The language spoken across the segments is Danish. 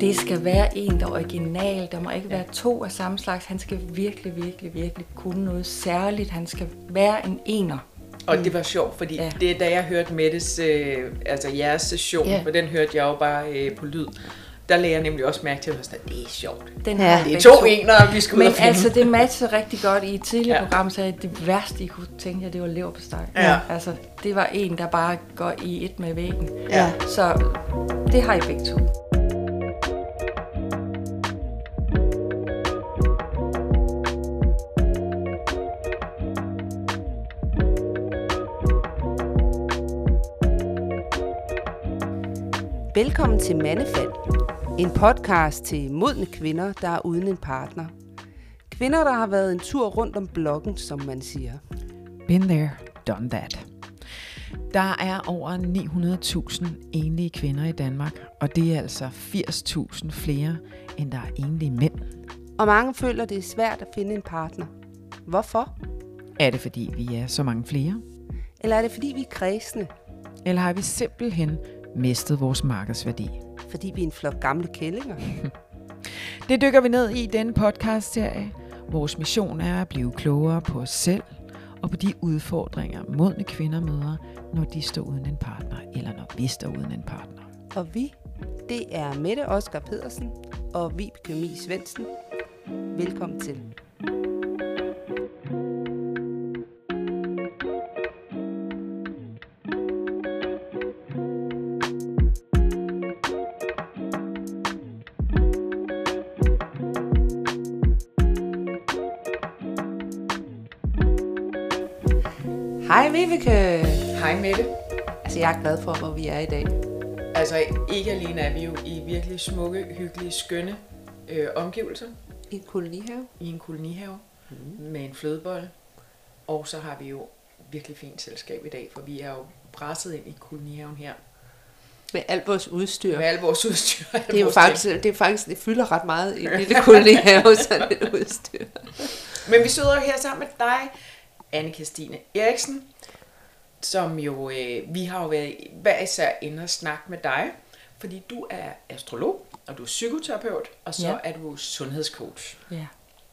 Det skal være en, der er original. Der må ikke være to af samme slags. Han skal virkelig, virkelig, virkelig kunne noget særligt. Han skal være en ener. Og det var sjovt, fordi Ja. det er da jeg hørte Mettes, øh, altså jeres session, Ja. for den hørte jeg jo bare øh, på lyd. Der lagde jeg nemlig også mærke til, at det er sjovt. Den har Det er to ener, vi skal ud Men altså, det matcher rigtig godt. I et tidligere Ja. program sagde jeg, at det værste, I kunne tænke jer, det var leverpostej. Ja. Altså, det var en, der bare går i et med væggen. Ja. Så det har I begge to. Velkommen til Mandefald. En podcast til modne kvinder, der er uden en partner. Kvinder, der har været en tur rundt om blokken, som man siger. Been there, done that. Der er over 900.000 enlige kvinder i Danmark, og det er altså 80.000 flere, end der er enlige mænd. Og mange føler, det er svært at finde en partner. Hvorfor? Er det fordi, vi er så mange flere? Eller er det fordi, vi er kredsende? Eller har vi simpelthen mistet vores markedsværdi? Fordi vi er en flok gamle kællinger? Det dykker vi ned i i denne podcast-serie. Vores mission er at blive klogere på os selv og på de udfordringer, modne kvinder møder, når de står uden en partner, eller når vi står uden en partner. Og vi, det er Mette Oskar Pedersen og Vibeke Mie Svendsen. Velkommen til. Vibeke. Hej Mette. Altså jeg er glad for, hvor vi er i dag. Altså, ikke alene er vi jo i virkelig smukke, hyggelige, skønne øh, omgivelser I en kolonihave. i en kolonihave mm. med en flødebolle. Og så har vi jo virkelig fint selskab i dag, for vi er jo presset ind i kolonihaven her Med alt vores udstyr. med al vores udstyr. alle Det er jo faktisk, det er faktisk, det fylder ret meget i en lille kolonihave, sådan et udstyr. ting. Men vi sidder her sammen med dig, anne Christine Eriksen, som jo, øh, vi har jo været hver især inde og snakke med dig, fordi du er astrolog, og du er psykoterapeut, og så Ja. er du sundhedscoach. Ja.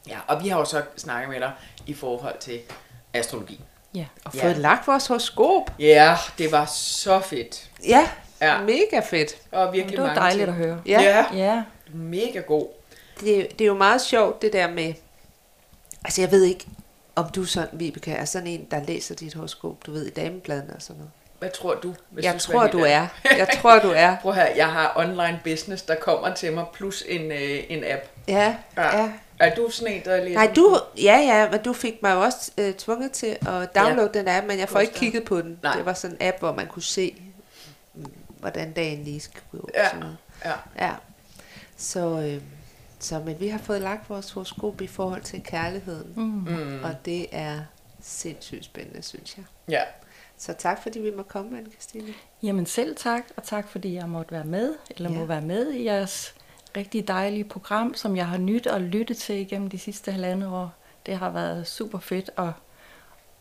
Ja, og vi har jo så snakket med dig i forhold til astrologi. Ja. Og Ja. fået lagt vores horoskop. Ja, det var så fedt. Ja, Ja. ja. mega fedt. Og virkelig Det var dejligt ting. at høre. Ja. ja. Ja. Mega god. Det, det er jo meget sjovt, det der med... Altså, jeg ved ikke, om du sådan, Vibeke, er sådan en, der læser dit horoskop, du ved, i damebladene og sådan noget. Hvad tror du? Hvis Jeg skal tror, du er. Jeg tror, du er. Prøv her, jeg har online business, der kommer til mig, plus en, øh, en app. Ja, Ja. ja. Er du sådan en, der læser? Nej, du, ja, ja, men du fik mig jo også øh, tvunget til at downloade ja. den app, men jeg får ikke kigget på den. Nej. Det var sådan en app, hvor man kunne se, mm, hvordan dagen lige skulle gå. Ja. Sådan. Ja. Ja. Så, øh, så, men vi har fået lagt vores horoskop i forhold til kærligheden, Mm. Og det er sindssygt spændende, synes jeg. Ja. Så tak, fordi vi må komme, anne Christine. Jamen selv tak, og tak fordi jeg måtte være med, eller Ja. må være med i jeres rigtig dejlige program, som jeg har nyt og lyttet til igennem de sidste halvandet år. Det har været super fedt at,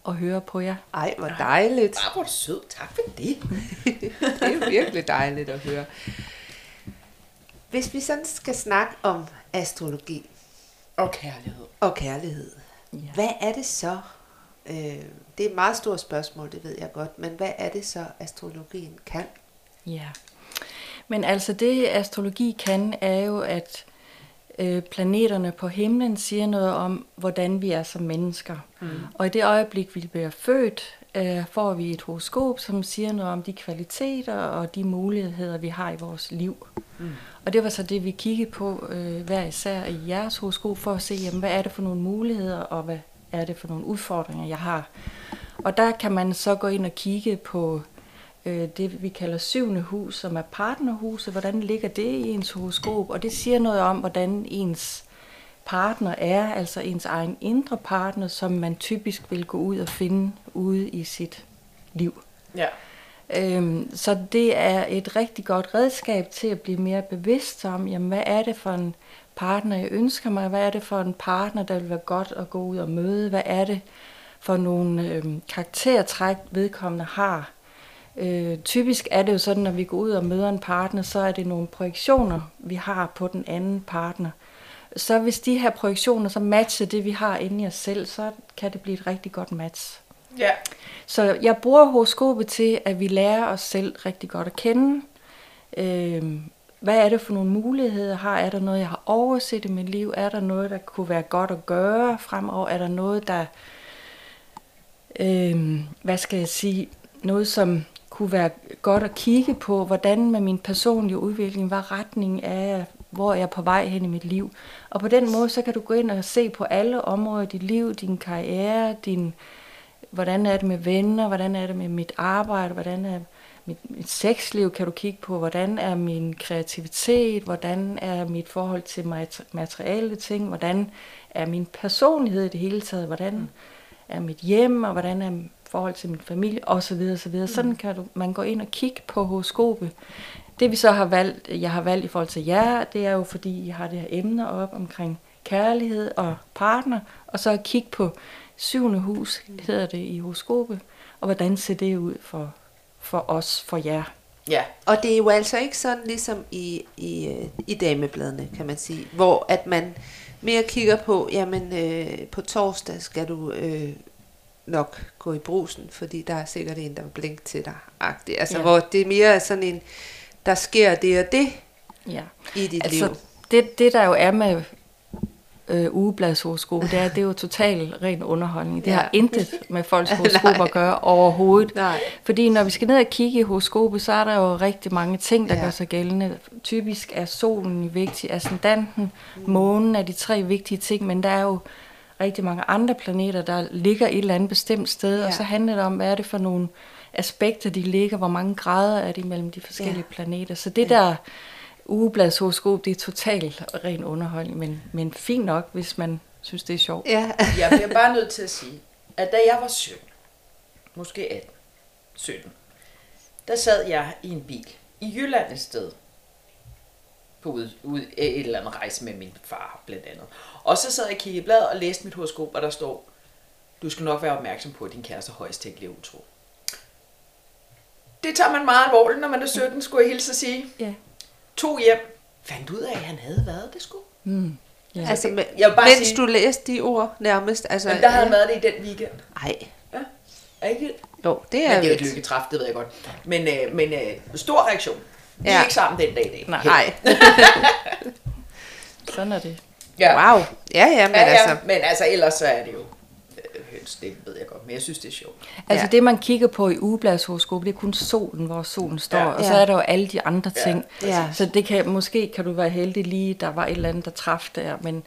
at høre på jer. Ej, hvor dejligt. Bare hvor er sød. Tak for det. Det er virkelig dejligt at høre. Hvis vi sådan skal snakke om astrologi Og kærlighed. og kærlighed, Ja. hvad er det så? Øh, det er et meget stort spørgsmål, det ved jeg godt, men hvad er det så, astrologien kan? Ja. Men altså det astrologi kan, er jo, at øh, planeterne på himlen siger noget om, hvordan vi er som mennesker. Mm. Og i det øjeblik, vi bliver født, øh, får vi et horoskop, som siger noget om de kvaliteter og de muligheder, vi har i vores liv. Mm. Og det var så det, vi kiggede på øh, hver især i jeres horoskop, for at se, jamen, hvad er det for nogle muligheder, og hvad er det for nogle udfordringer, jeg har. Og der kan man så gå ind og kigge på øh, det, vi kalder syvende hus, som er partnerhuset. Hvordan ligger det i ens horoskop? Og det siger noget om, hvordan ens partner er, altså ens egen indre partner, som man typisk vil gå ud og finde ude i sit liv. Ja. Øhm, så det er et rigtig godt redskab til at blive mere bevidst om, jamen, hvad er det for en partner, jeg ønsker mig? Hvad er det for en partner, der vil være godt at gå ud og møde? Hvad er det for nogle øhm, karaktertræk, vedkommende har? Øh, typisk er det jo sådan, når vi går ud og møder en partner, så er det nogle projektioner, vi har på den anden partner. Så hvis de her projektioner så matcher det, vi har inde i os selv, så kan det blive et rigtig godt match. Ja. Så jeg bruger horoskopet til, at vi lærer os selv rigtig godt at kende. Øhm, hvad er det for nogle muligheder, har? Er der noget, jeg har overset i mit liv? Er der noget, der kunne være godt at gøre fremover? Er der noget, der, Øhm, hvad skal jeg sige, noget, som kunne være godt at kigge på, hvordan med min personlige udvikling, hvad retningen er, hvor jeg er på vej hen i mit liv. Og på den måde, så kan du gå ind og se på alle områder i dit liv, din karriere, din, hvordan er det med venner, hvordan er det med mit arbejde, hvordan er mit, mit sexliv, kan du kigge på, hvordan er min kreativitet, hvordan er mit forhold til materiale ting, hvordan er min personlighed i det hele taget, hvordan er mit hjem, og hvordan er forhold til min familie, osv. osv. Sådan kan du, man gå ind og kigge på horoskopet. Det vi så har valgt, jeg har valgt i forhold til jer, det er jo fordi, jeg har det her emner op omkring kærlighed og partner, og så at kigge på syvende hus, hedder det i horoskopet, og hvordan ser det ud for, for os, for jer. Ja. Og det er jo altså ikke sådan ligesom i, i, øh, i damebladene, kan man sige, hvor at man mere kigger på, jamen øh, på torsdag skal du øh, nok gå i brusen, fordi der er sikkert en, der vil blinke til dig. -agtig. Altså ja. hvor det er mere sådan en, der sker det og det ja. i dit altså, liv. Det, det der jo er med øh, ugebladshoroskop, det er, det er jo total ren underholdning. Det ja. har intet med folks horoskop at gøre overhovedet. Nej. Fordi når vi skal ned og kigge i horoskopet, så er der jo rigtig mange ting, der ja. gør sig gældende. Typisk er solen vigtig, ascendanten, månen er de tre vigtige ting, men der er jo rigtig mange andre planeter, der ligger et eller andet bestemt sted, ja. og så handler det om, hvad er det for nogle aspekter, de ligger, hvor mange grader er det mellem de forskellige ja. planeter. Så det ja. der ugebladshoroskop, det er totalt ren underholdning, men, men fint nok, hvis man synes, det er sjovt. Ja. jeg bliver bare nødt til at sige, at da jeg var 17, måske 18, 17, der sad jeg i en bil i Jylland et sted, på ud, ud, et eller andet rejse med min far, blandt andet. Og så sad jeg og kiggede i bladet og læste mit horoskop, og der står, du skal nok være opmærksom på, at din kæreste højst tænkelig utro. Det tager man meget alvorligt, når man er 17, skulle jeg hilse at sige. Ja tog hjem, fandt ud af, at han havde været det sgu. Mm. Ja. Altså, men, jeg mens sige, du læste de ord nærmest. Altså, men der havde han været det i den weekend. Nej. Ja. Er ikke Jo, det er Men det er et lykketræf, det ved jeg godt. Men, øh, men øh, stor reaktion. Vi ja. er ikke sammen den dag i dag. Nej. Sådan er det. Ja. Wow. Ja, ja, men ja, ja, altså. Men altså, ellers så er det jo høns, det ved jeg godt, men jeg synes, det er sjovt. Altså ja. det, man kigger på i ugebladshoroskop, det er kun solen, hvor solen står, ja. og så er der jo alle de andre ting. Ja. Så det kan, måske kan du være heldig lige, der var et eller andet, der traf der, men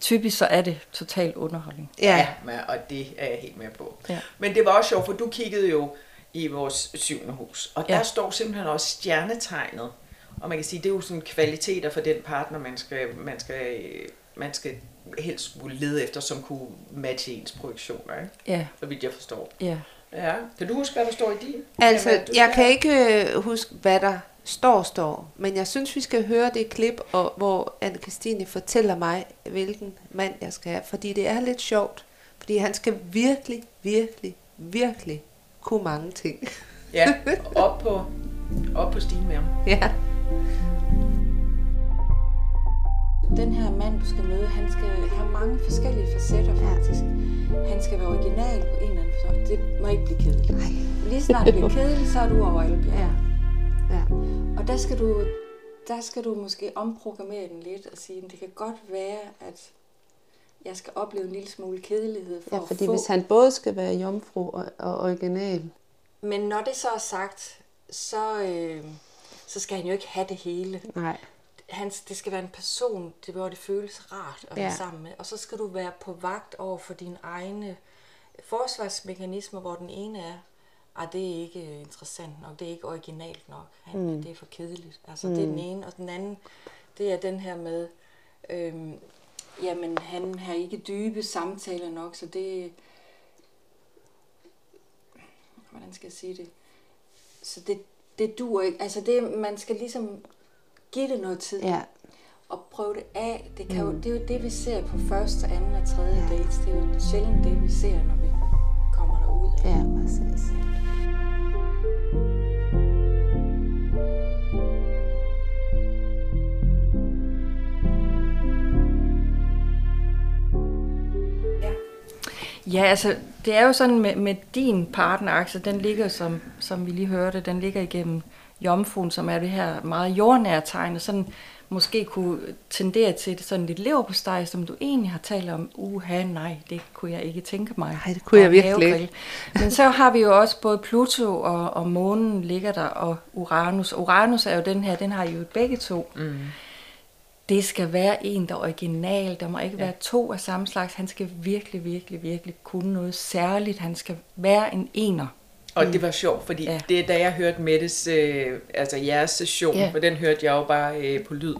typisk så er det total underholdning. Ja, ja og det er jeg helt med på. Ja. Men det var også sjovt, for du kiggede jo i vores syvende hus, og der ja. står simpelthen også stjernetegnet, og man kan sige, det er jo sådan kvaliteter for den partner, man skal, man skal, man skal helst skulle lede efter, som kunne matche ens projektioner, ikke? Ja. Så vidt jeg forstår. Ja. Ja. Kan du huske, hvad der står i din? Altså, hvad, jeg kan ikke øh, huske, hvad der står, står. Men jeg synes, vi skal høre det klip, og, hvor anne Christine fortæller mig, hvilken mand jeg skal have. Fordi det er lidt sjovt. Fordi han skal virkelig, virkelig, virkelig kunne mange ting. Ja, op på, op på stigen med ham. Ja. Den her mand, du skal møde, han skal have mange forskellige facetter faktisk. Han skal være original på en eller anden måde. Det må ikke blive kedeligt. Nej. Lige snart det bliver kedeligt, så er du over alle Ja. ja. Og der skal du der skal du måske omprogrammere den lidt og sige, at det kan godt være, at jeg skal opleve en lille smule kedelighed. For ja, fordi få... hvis han både skal være jomfru og, og original. Men når det så er sagt, så, øh, så skal han jo ikke have det hele. Nej hans, det skal være en person, det, hvor det føles rart at ja. være sammen med. Og så skal du være på vagt over for dine egne forsvarsmekanismer, hvor den ene er, at det er ikke interessant nok, det er ikke originalt nok, han, mm. det er for kedeligt. Altså mm. det er den ene, og den anden, det er den her med, øhm, jamen han har ikke dybe samtaler nok, så det, hvordan skal jeg sige det, så det, det duer ikke, altså det, man skal ligesom Giv det noget tid. Ja. Og prøv det af. Det, kan mm. jo, det er jo det, vi ser på første, anden og tredje ja. dates. Det er jo sjældent det, vi ser, når vi kommer derud. Af. Ja, præcis. Ja, altså, det er jo sådan med, med din partnerakse, den ligger, som, som vi lige hørte, den ligger igennem jomfruen, som er det her meget jordnære tegn, og sådan måske kunne tendere til det sådan lidt leverpostej, som du egentlig har talt om. Uha, nej, det kunne jeg ikke tænke mig. Nej, det kunne jeg virkelig havegrill. Men så har vi jo også både Pluto og, og månen ligger der, og Uranus. Uranus er jo den her, den har I jo begge to. Mm. Det skal være en, der er original. Der må ikke ja. være to af samme slags. Han skal virkelig, virkelig, virkelig kunne noget særligt. Han skal være en ener. Og det var sjovt, fordi Ja. det da jeg hørte Mettes, øh, altså jeres session, Ja. for den hørte jeg jo bare øh, på lyd,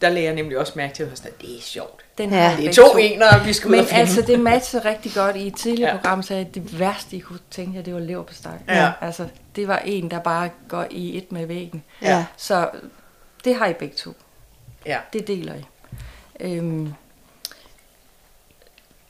der lagde jeg nemlig også mærke til, at sådan, det er sjovt. Den har Det er to enere, vi skal ud Men finde. altså, det matcher rigtig godt i et tidligere ja. Program, så jeg, det værste, I kunne tænke jer, det var leverpostej. Ja. Altså, det var en, der bare går i et med væggen. Ja. Så det har I begge to. Ja. Det deler I. Øhm,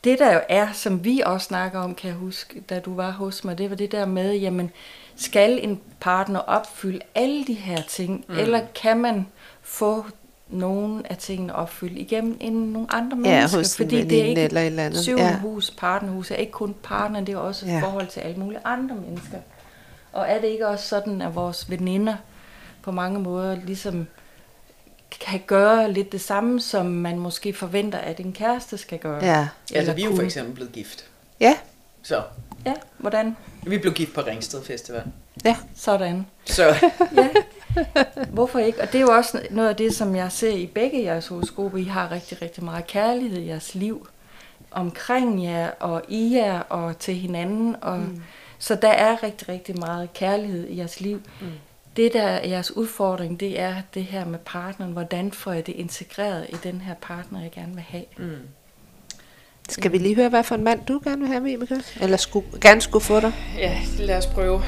det der jo er, som vi også snakker om, kan jeg huske, da du var hos mig, det var det der med, jamen, skal en partner opfylde alle de her ting, mm. eller kan man få nogle af tingene opfyldt igennem en, nogle andre Ja, mennesker? hos Fordi det er ikke eller et eller andet. syvende Ja. hus, partnerhus er ikke kun partner, det er også ja. forhold til alle mulige andre mennesker. Og er det ikke også sådan, at vores veninder på mange måder ligesom kan gøre lidt det samme, som man måske forventer, at en kæreste skal gøre? Ja. Altså, Eller vi er jo for eksempel blevet gift. Ja. Så Ja, hvordan? vi blev gift på Ringsted Festival. Ja. Sådan. Så Ja. Hvorfor ikke? Og det er jo også noget af det, som jeg ser i begge jeres horoskoper. I har rigtig, rigtig meget kærlighed i jeres liv. Omkring jer og i jer og til hinanden. Og, mm. Så der er rigtig, rigtig meget kærlighed i jeres liv. Mm. Det, der er jeres udfordring, det er det her med partneren. Hvordan får jeg det integreret i den her partner, jeg gerne vil have? mm. Skal vi lige høre, hvad for en mand du gerne vil have, Vibeke? Eller skulle, gerne skulle få dig? ja, lad os prøve.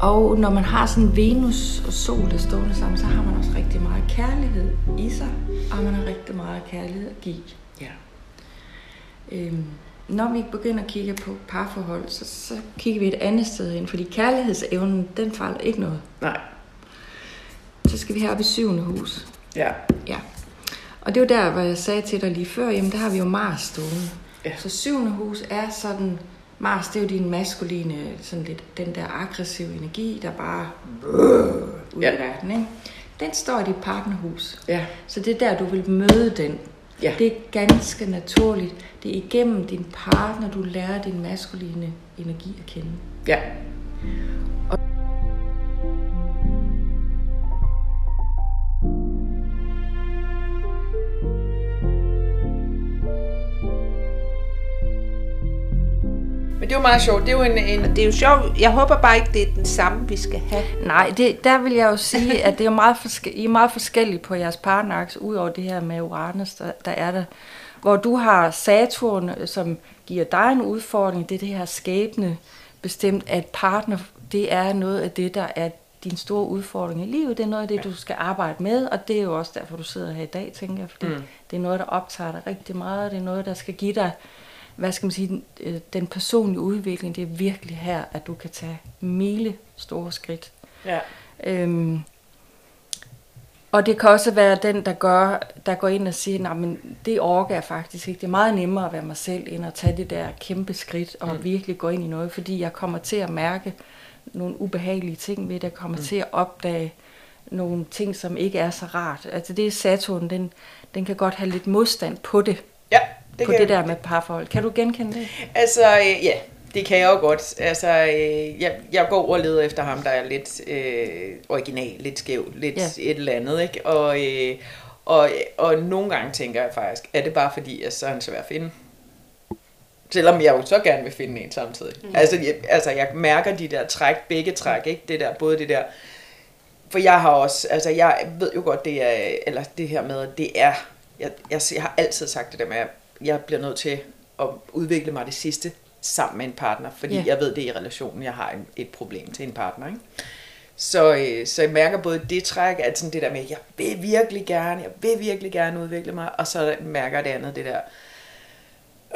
Og når man har sådan Venus og Sol, der stående sammen, så har man også rigtig meget kærlighed i sig, og man har rigtig meget kærlighed at give. Ja. Øhm, når vi begynder at kigge på parforhold, så, så kigger vi et andet sted ind, fordi kærlighedsevnen, den fejler ikke noget. Nej. Så skal vi herop i syvende hus. Ja. Ja. Og det er jo der, hvor jeg sagde til dig lige før, jamen der har vi jo Mars stående. Ja. Så syvende hus er sådan, Mars det er jo din maskuline, sådan lidt den der aggressive energi, der bare ud Ja. i verden, ikke? Den står i dit partnerhus. Ja. Så det er der, du vil møde den. Ja. Det er ganske naturligt. Det er igennem din partner, du lærer din maskuline energi at kende. Ja. Jo meget sjovt. Det er jo en, en Det er jo sjovt. Jeg håber bare ikke, det er den samme, vi skal have. Nej, det, der vil jeg jo sige, at det er jo meget, forske- I er meget forskellige på jeres partneraks, udover det her med Uranus, der, der er der. Hvor du har Saturn, som giver dig en udfordring, det er det her skæbne bestemt, at partner, det er noget af det, der er din store udfordring i livet. Det er noget af det, du skal arbejde med, og det er jo også derfor, du sidder her i dag, tænker jeg, fordi mm. det er noget, der optager dig rigtig meget. Det er noget, der skal give dig, hvad skal man sige, den, øh, den personlige udvikling. Det er virkelig her, at du kan tage mile store skridt. Ja. Øhm, og det kan også være den, der, gør, der går ind og siger, nej, men det orker jeg faktisk ikke. Det er meget nemmere at være mig selv, end at tage det der kæmpe skridt og mm. virkelig gå ind i noget, fordi jeg kommer til at mærke nogle ubehagelige ting ved det. Jeg kommer mm. til at opdage nogle ting, som ikke er så rart. Altså det er Saturn, den, den kan godt have lidt modstand på det, Ja, det på det der med parforhold. Kan du genkende det? Altså, øh, ja, det kan jeg jo godt. Altså, øh, jeg, jeg går og leder efter ham, der er lidt øh, original, lidt skæv, lidt Ja. et eller andet, ikke? Og, øh, og, og nogle gange tænker jeg faktisk, er det bare fordi, at så er han svær at finde? Selvom jeg jo så gerne vil finde en samtidig. Mm. Altså, jeg, altså, jeg mærker de der træk, begge træk, ikke? Det der, både det der, for jeg har også, altså jeg ved jo godt, det er, eller det her med, det er, jeg, jeg, jeg har altid sagt det der med, at jeg bliver nødt til at udvikle mig det sidste sammen med en partner, fordi yeah. jeg ved, det er i relationen, jeg har en, et problem til en partner, ikke? Så, øh, så jeg mærker både det træk, at sådan det der med, jeg vil virkelig gerne, jeg vil virkelig gerne udvikle mig, og så mærker jeg det andet, det der,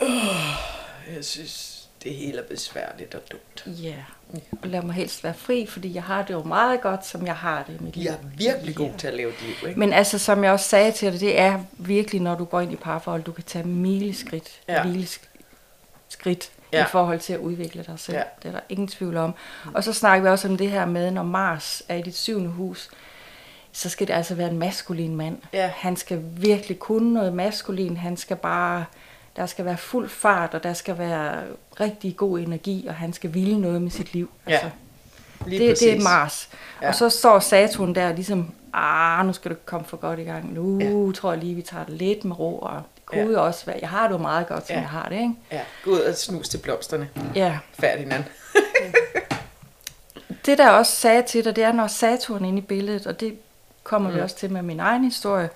øh, jeg synes, det hele er besværligt og dumt. Ja, og lad mig helst være fri, fordi jeg har det jo meget godt, som jeg har det i mit liv. Jeg er virkelig god til at leve et liv, ikke? Men altså, som jeg også sagde til dig, det er virkelig, når du går ind i parforhold, du kan tage mileskridt, Ja. ja. skridt Ja. i forhold til at udvikle dig selv. Ja. Det er der ingen tvivl om. Og så snakker vi også om det her med, når Mars er i dit syvende hus, så skal det altså være en maskulin mand. Ja. Han skal virkelig kunne noget maskulin. Han skal bare, der skal være fuld fart, og der skal være rigtig god energi, og han skal ville noget med sit liv. Ja, Altså, Lige det, det er præcis. Mars. Ja. Ja. Og så står Saturn der ligesom, ah, nu skal du komme for godt i gang. Nu ja. tror jeg lige, vi tager det lidt med ro, og det kunne Ja. ja. jo også være, jeg har det jo meget godt, som Ja. ja. jeg har det, ikke? Ja, gå ud og snus til blomsterne. Ja. Ferdinand. Det der også sagde til dig, det er, når Saturn er inde i billedet, og det kommer mm. vi også til med min egen historie,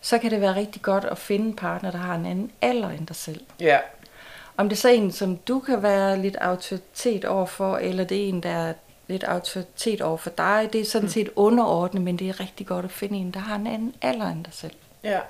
så kan det være rigtig godt at finde en partner, der har en anden alder end dig selv. Ja, Om det er så en, som du kan være lidt autoritet overfor, eller det er en, der er lidt autoritet over for dig, det er sådan Mm. set underordnet, men det er rigtig godt at finde en, der har en anden alder end dig selv. ja.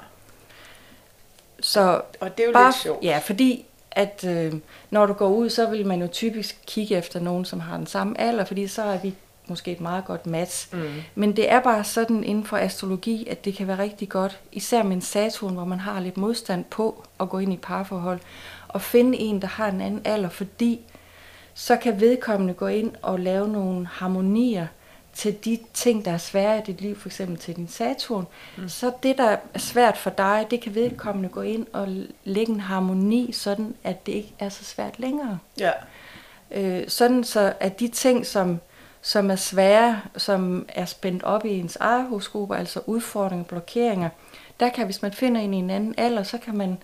Så Og det er jo bare, lidt sjovt. Ja, fordi at øh, når du går ud, så vil man jo typisk kigge efter nogen, som har den samme alder, fordi så er vi måske et meget godt match. Mm. Men det er bare sådan inden for astrologi, at det kan være rigtig godt, især med en Saturn, hvor man har lidt modstand på at gå ind i parforhold, og finde en, der har en anden alder, fordi så kan vedkommende gå ind og lave nogle harmonier til de ting, der er svære i dit liv, for eksempel til din Saturn. Mm. Så det, der er svært for dig, det kan vedkommende gå ind og lægge en harmoni, sådan at det ikke er så svært længere. Ja, Øh, sådan så, at de ting, som, som er svære, som er spændt op i ens eget horoskop, altså udfordringer, blokeringer, der kan, hvis man finder en i en anden alder, så kan man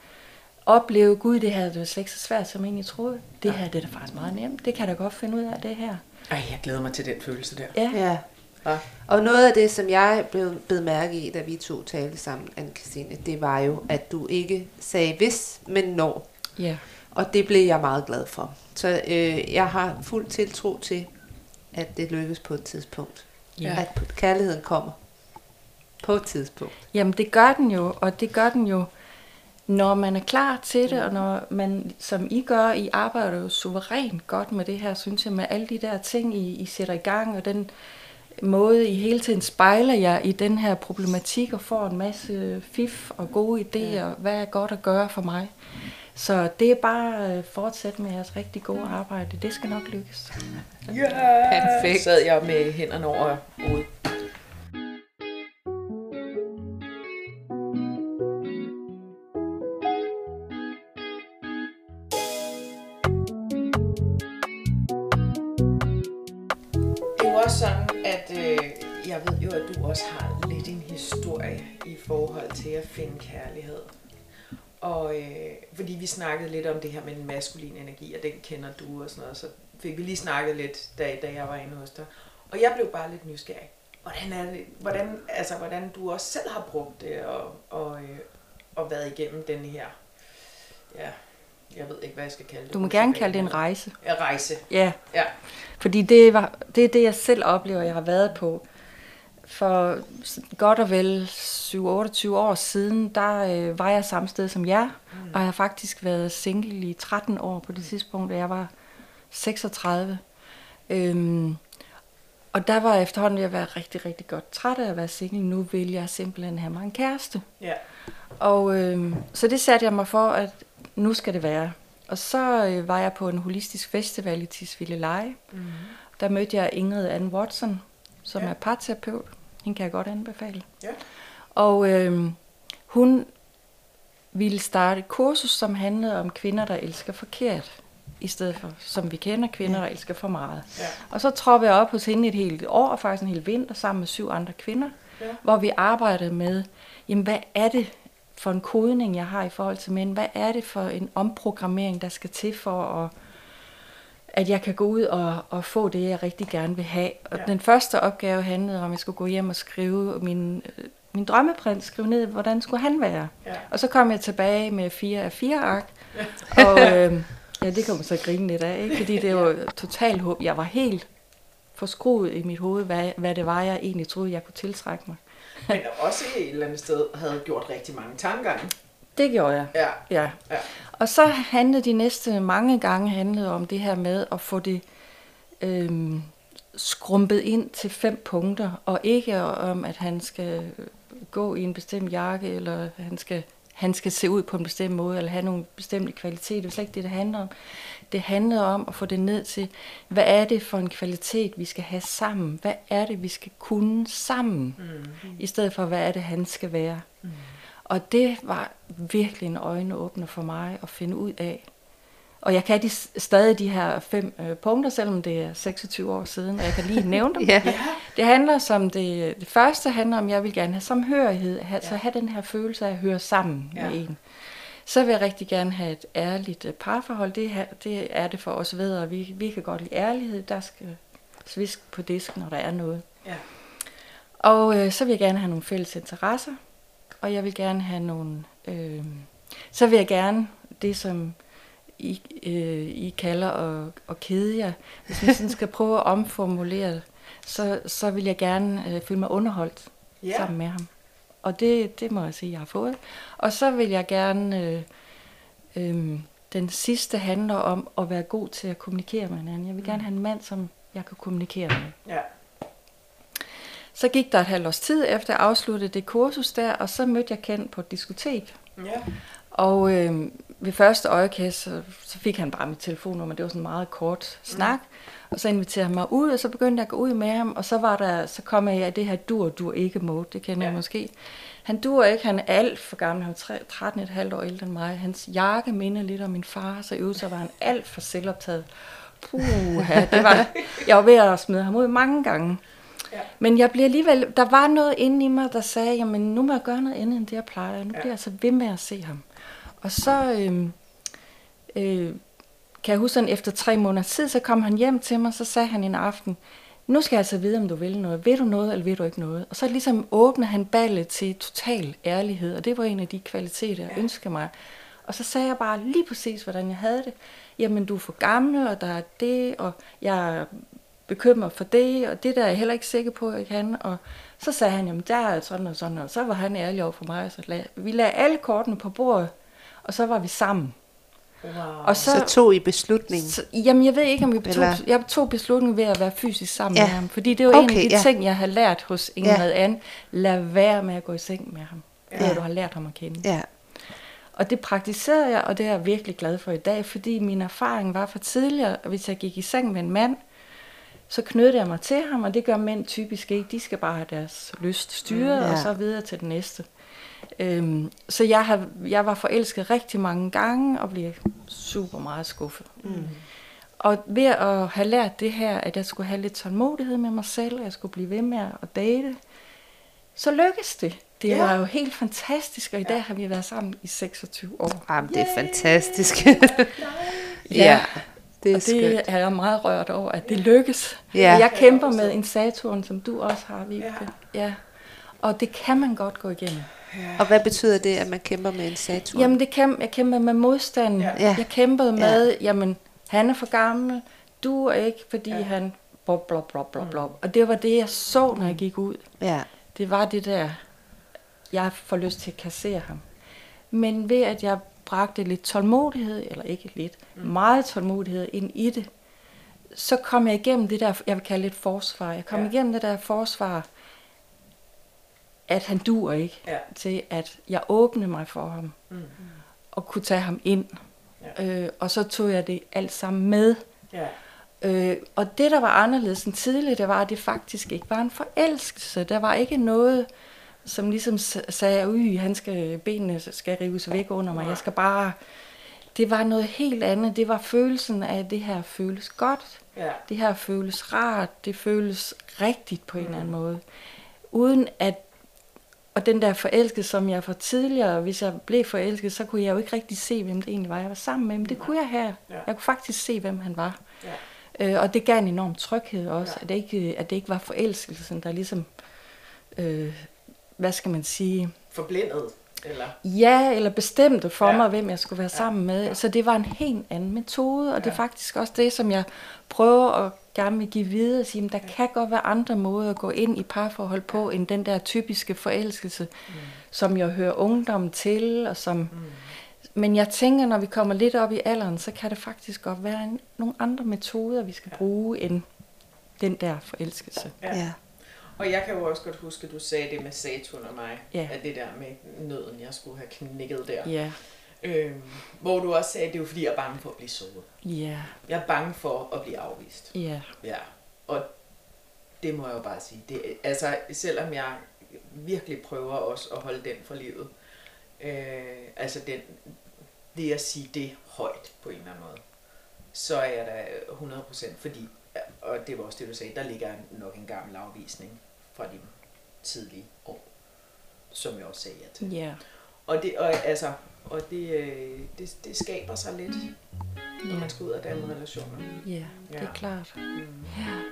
opleve, gud, det her det er slet ikke så svært, som jeg egentlig troede. Det her, det er da faktisk meget nemt. Det kan jeg da godt finde ud af, det her. Ej, jeg glæder mig til den følelse der. Ja, Ja. Ja. Og noget af det, som jeg blev bed mærke i, da vi to talte sammen, anne Christine, det var jo, at du ikke sagde hvis, men når. ja. Og det blev jeg meget glad for. Så øh, jeg har fuld tiltro til, at det lykkes på et tidspunkt. Ja. At kærligheden kommer på et tidspunkt. Jamen det gør den jo, og det gør den jo, når man er klar til det, og når man, som I gør, I arbejder jo suverænt godt med det her, synes jeg, med alle de der ting, I, I sætter i gang, og den måde, I hele tiden spejler jer i den her problematik, og får en masse fif og gode idéer, ja. hvad er godt at gøre for mig. Så det er bare at fortsætte med jeres rigtig gode arbejde. Det skal nok lykkes. Ja, Perfekt. sad jeg med hænderne over hovedet. Det er jo også sådan, at øh, jeg ved jo, at du også har lidt en historie i forhold til at finde kærlighed. Og øh, fordi vi snakkede lidt om det her med den maskuline energi, og den kender du og sådan noget, så fik vi lige snakket lidt, da, da jeg var inde hos dig. Og jeg blev bare lidt nysgerrig. Hvordan er det, hvordan, altså, hvordan du også selv har brugt det, og, og, øh, og været igennem den her, ja, jeg ved ikke, hvad jeg skal kalde det. Du må gerne kalde det en rejse. Ja, rejse. Ja, Ja. Fordi det, var, det er det, jeg selv oplever, jeg har været på. For godt og vel 7-28 år siden, der øh, var jeg samme sted som jer, mm. og jeg har faktisk været single i 13 år på det tidspunkt, da jeg var 36. Øhm, og der var jeg efterhånden ved at være rigtig, rigtig godt træt af at være single. Nu vil jeg simpelthen have mig en kæreste. Ja. Og øh, så det satte jeg mig for, at nu skal det være. Og så øh, var jeg på en holistisk festival i Tisvilde Leje. Mm. Der mødte jeg Ingrid Ann Watson, som ja. er parterapeut. Hende kan jeg godt anbefale. Ja. Og øh, hun ville starte et kursus, som handlede om kvinder, der elsker forkert. I stedet for, som vi kender, kvinder, der elsker for meget. Ja. Og så troppede jeg op hos hende et helt år, faktisk en hel vinter, sammen med syv andre kvinder, Ja. hvor vi arbejdede med, jamen hvad er det for en kodning, jeg har i forhold til mænd? Hvad er det for en omprogrammering, der skal til for at at jeg kan gå ud og, og få det, jeg rigtig gerne vil have. Og Ja. ja. den første opgave handlede om, at jeg skulle gå hjem og skrive min, øh, min drømmeprins, skrive ned, hvordan skulle han være. Ja. Og så kom jeg tilbage med fire af fire ark. og øh, ja, det kommer så at grine lidt af, ikke? fordi det var totalt håb. Jeg var helt forskruet i mit hoved, hvad, hvad det var, jeg egentlig troede, jeg kunne tiltrække mig. Men også et eller andet sted havde gjort rigtig mange tankegange. Det gjorde jeg. Ja. Ja. Ja. Og så handlede de næste mange gange handlede om det her med at få det øhm, skrumpet ind til fem punkter, og ikke om, at han skal gå i en bestemt jakke, eller han skal, han skal se ud på en bestemt måde, eller have nogle bestemte kvaliteter. Det er slet ikke det, det handler om. Det handler om at få det ned til, hvad er det for en kvalitet, vi skal have sammen? Hvad er det, vi skal kunne sammen? Mm. I stedet for, hvad er det, han skal være? Mm. Og det var virkelig en øjenåbner for mig at finde ud af. Og jeg kan de, stadig de her fem øh, punkter, selvom det er 26 år siden, og jeg kan lige nævne dem. Ja. Det handler som det, det første handler om, at jeg vil gerne have samhørighed, have, ja. så have den her følelse af at høre sammen ja. Med en. Så vil jeg rigtig gerne have et ærligt øh, parforhold. Det, her, det er det for os ved, og vi, vi kan godt lide ærlighed. Der skal svisk på disken, når der er noget. Ja. Og øh, så vil jeg gerne have nogle fælles interesser, og jeg vil gerne have nogle... Øh, så vil jeg gerne det, som I, øh, I kalder at, at kede jer. Hvis man sådan skal prøve at omformulere så, så vil jeg gerne øh, føle mig underholdt ja. sammen med ham. Og det, det må jeg sige, jeg har fået. Og så vil jeg gerne... Øh, øh, den sidste handler om at være god til at kommunikere med hinanden. Jeg vil gerne have en mand, som jeg kan kommunikere med. Ja. Så gik der et halvt års tid efter jeg afsluttede det kursus der, og så mødte jeg Ken på et diskotek. Ja. Og øh, ved første øjekast, så, så fik han bare mit telefonnummer. Det var sådan en meget kort snak. Og så inviterede han mig ud, og så begyndte jeg at gå ud med ham. Og så, var der, så kom jeg i det her dur, dur ikke mode. Det kender ja. Jeg måske. Han dur ikke, han er alt for gammel. Han var 13,5 år ældre end mig. Hans jakke minder lidt om min far, så i øvrigt så var han alt for selvoptaget. Puh, det var, jeg var ved at smide ham ud mange gange. Ja. Men jeg bliver alligevel, der var noget inde i mig, der sagde, jamen nu må jeg gøre noget andet end det, jeg plejer. Nu Ja. bliver jeg så ved med at se ham. Og så øh, øh, kan jeg huske, sådan, efter tre måneder tid, så kom han hjem til mig, så sagde han en aften, nu skal jeg altså vide, om du vil noget. Vil du noget, eller vil du ikke noget? Og så ligesom åbnede han ballet til total ærlighed, og det var en af de kvaliteter, jeg Ja. ønskede mig. Og så sagde jeg bare lige præcis, hvordan jeg havde det. Jamen, du er for gammel, og der er det, og jeg bekymret for det, og det der er jeg heller ikke sikker på, at jeg kan. Og så sagde han, jamen, der er sådan og sådan, og så var han ærlig over for mig. Og så lag, vi lagde alle kortene på bordet, og så var vi sammen. Wow. Og Så tog I beslutningen. så, jamen, jeg ved ikke, om vi tog, Eller- jeg tog beslutningen ved at være fysisk sammen Ja. med ham. Fordi det var okay, en af de ja. ting, jeg har lært hos Ingrid ja. Ann. Lad være med at gå i seng med ham. Ja. Ja. du har lært ham at kende. Ja. Og det praktiserede jeg, og det er jeg virkelig glad for i dag, fordi min erfaring var fra tidligere, at hvis jeg gik i seng med en mand, så knyttede jeg mig til ham, og det gør mænd typisk ikke. De skal bare have deres lyst styret, Mm, ja. og så videre til den næste. Øhm, så jeg, har, jeg var forelsket rigtig mange gange, og blev super meget skuffet. Mm. Og ved at have lært det her, at jeg skulle have lidt tålmodighed med mig selv, og jeg skulle blive ved med at date, så lykkedes det. Det Ja. var jo helt fantastisk, og i dag har vi været sammen i 26 år. Jamen, det er fantastisk. Ja. ja, det er Og skønt. det er jeg meget rørt over, at det lykkes. Ja. Og Jeg kæmper med en Saturn, som du også har, Vibeke. Ja. Ja. Og det kan man godt gå igennem. Og hvad betyder det, at man kæmper med en Saturn? Jamen, det kan, jeg kæmper med modstanden. Ja. Ja. Jeg kæmpede med, jamen, han er for gammel, du er ikke, fordi Ja. ja. han... Blop, blop, blop, blop, blop. Og det var det, jeg så, når jeg gik ud. Ja. Det var det der, jeg får lyst til at kassere ham. Men ved at jeg bragte lidt tålmodighed, eller ikke lidt, mm. meget tålmodighed ind i det, så kom jeg igennem det der, jeg vil kalde et forsvar. Jeg kom Ja. igennem det der forsvar, at han duer ikke, Ja. til at jeg åbnede mig for ham, Mm. og kunne tage ham ind. Ja. Øh, og så tog jeg det alt sammen med. Ja. Øh, og det, der var anderledes end tidligere, det var, at det faktisk ikke var en forelskelse. Der var ikke noget, som ligesom sagde, uy, han skal, benene skal rives væk under mig. Jeg skal bare... Det var noget helt andet. Det var følelsen af, at det her føles godt. Ja. Det her føles rart. Det føles rigtigt på en eller anden måde. Uden at... Og den der forelskelse, som jeg for tidligere, hvis jeg blev forelsket, så kunne jeg jo ikke rigtig se, hvem det egentlig var, jeg var sammen med. Men det kunne jeg her. Ja. Jeg kunne faktisk se, hvem han var. Ja. Øh, og det gav en enorm tryghed også, ja. at, det ikke, at det ikke var forelskelsen, der ligesom, øh, hvad skal man sige, Forblændet. Eller? Ja, eller bestemte for Ja. ja. mig, hvem jeg skulle være sammen med. Så det var en helt anden metode, og det er faktisk også det, som jeg prøver at gerne vil give videre. At sige, at der kan godt være andre måder at gå ind i parforhold på, end den der typiske forelskelse, mm. som jeg hører ungdom til, og som... Mm. Men jeg tænker, når vi kommer lidt op i alderen, så kan det faktisk godt være en, nogle andre metoder, vi skal bruge, end den der forelskelse. Ja. Ja. Og jeg kan jo også godt huske, at du sagde det med Saturn og mig. Ja. At det der med nøden, jeg skulle have knækket der. Ja, Øhm, hvor du også sagde, at det er jo fordi, jeg er bange for at blive såret. ja, Jeg er bange for at blive afvist. ja, Ja, og det må jeg jo bare sige. Det, altså, selvom jeg virkelig prøver også at holde den for livet, øh, altså den, det at sige det højt på en eller anden måde, så er jeg da 100% fordi, og det var også det, du sagde, der ligger nok en gammel afvisning fra de tidlige år, som jeg også sagde ja til. ja. Og det, og, altså, og det, øh, det, det skaber sig lidt, når man skal ud af danne relationer. Ja, det er klart. Mm. Ja.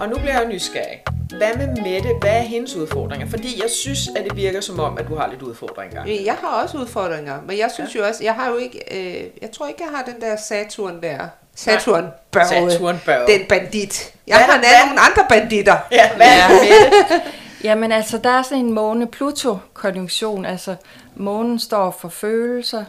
Og nu bliver jeg nysgerrig. Hvad med Mette? Hvad er hendes udfordringer? Fordi jeg synes, at det virker som om, at du har lidt udfordringer. Jeg har også udfordringer, men jeg synes ja. jo også, jeg har jo ikke, øh, jeg tror ikke, jeg har den der Saturn der. Saturn børge. Saturn børge. Den bandit. Jeg Hvad- har hvad- nogle andre banditter. Ja, hvad er Mette? Jamen altså, der er sådan en måne-Pluto-konjunktion. Altså, månen står for følelser,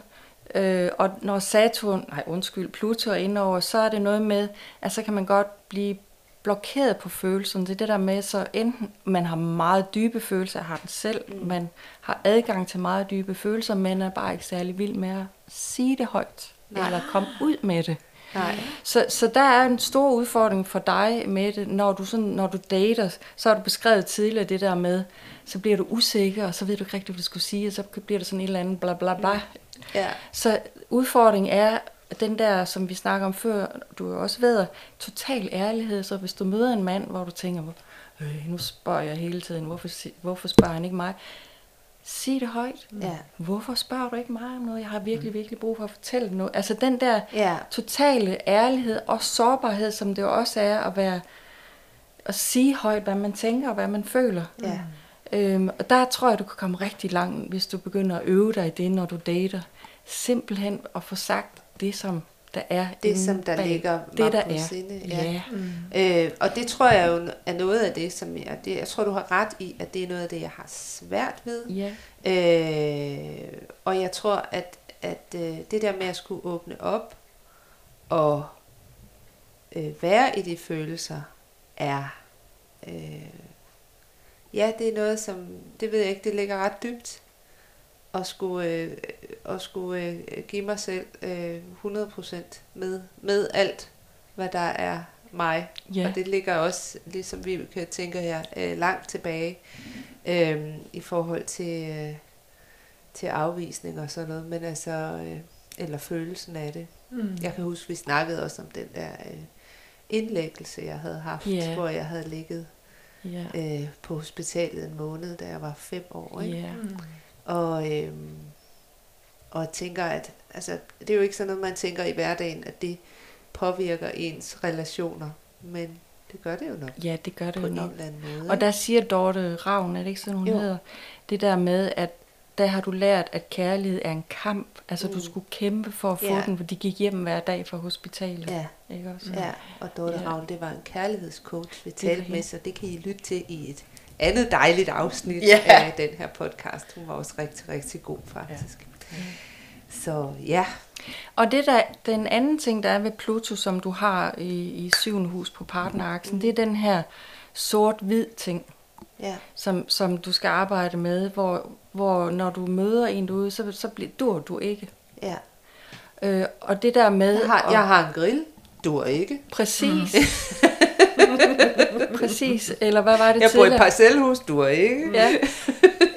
øh, og når Saturn, nej undskyld, Pluto er indover, så er det noget med, at så kan man godt blive blokeret på følelserne. Det er det der med, så enten man har meget dybe følelser, har den selv, mm. man har adgang til meget dybe følelser, men er bare ikke særlig vild med at sige det højt, Nej. eller komme ud med det. Nej. Så, så der er en stor udfordring for dig med det, når du, sådan, når du dater, så har du beskrevet tidligere det der med, så bliver du usikker, og så ved du ikke rigtigt, hvad du skulle sige, og så bliver der sådan et eller andet bla bla bla. Ja. Så udfordringen er den der, som vi snakker om før, du jo også ved, total ærlighed. Så hvis du møder en mand, hvor du tænker, øh, nu spørger jeg hele tiden, hvorfor, hvorfor spørger han ikke mig? Sig det højt. Ja. Hvorfor spørger du ikke mig om noget? Jeg har virkelig, virkelig brug for at fortælle noget. Altså den der Ja. totale ærlighed og sårbarhed, som det også er at være at sige højt, hvad man tænker og hvad man føler. Ja. Øhm, og der tror jeg, du kan komme rigtig langt, hvis du begynder at øve dig i det, når du dater. Simpelthen at få sagt det, som der er Det, som der bag. ligger det, der på er. sinde. Ja. Øh, og det tror jeg jo er noget af det, som jeg, det, jeg tror, du har ret i, at det er noget af det, jeg har svært ved. ja. Øh, og jeg tror, at, at øh, det der med at skulle åbne op og øh, være i de følelser, er... Øh, ja, det er noget, som... Det ved jeg ikke, det ligger ret dybt. At skulle, øh, at skulle øh, give mig selv øh, 100% med, med alt, hvad der er mig. Ja. Og det ligger også, ligesom vi kan tænke her, øh, langt tilbage øh, i forhold til, øh, til afvisning og sådan noget. Men altså, øh, eller følelsen af det. Mm. Jeg kan huske, vi snakkede også om den der øh, indlæggelse, jeg havde haft, Ja. hvor jeg havde ligget Ja. øh, på hospitalet en måned, da jeg var fem år. Ikke? Ja. Mm. Og, øhm, og tænker, at altså, det er jo ikke sådan noget, man tænker i hverdagen, at det påvirker ens relationer. Men det gør det jo nok ja, det gør det på jo nok. eller anden måde. Og der siger Dorte Ravn, er det ikke sådan, hun Jo. hedder? Det der med, at der har du lært, at kærlighed er en kamp. Altså, mm. du skulle kæmpe for at få Ja. den, for de gik hjem hver dag fra hospitalet. Ja, Ikke også? ja, og Dorte Ja. Ravn, det var en kærlighedscoach, vi talte med, så det kan I lytte til i et andet dejligt afsnit Ja. af den her podcast. Hun var også rigtig, rigtig god faktisk. Ja. Så ja, Og det der, den anden ting, der er ved Pluto, som du har i, i syvende hus på partneraksen, mm. det er den her sort-hvid ting, ja, som, som du skal arbejde med, hvor, hvor når du møder en derude, så, så bliver, dur du ikke. ja. Øh, og det der med... Jeg har, jeg har en grill, du er ikke. Præcis. Præcis. Eller hvad var det Jeg bor i et parcelhus, du er ikke. Ja.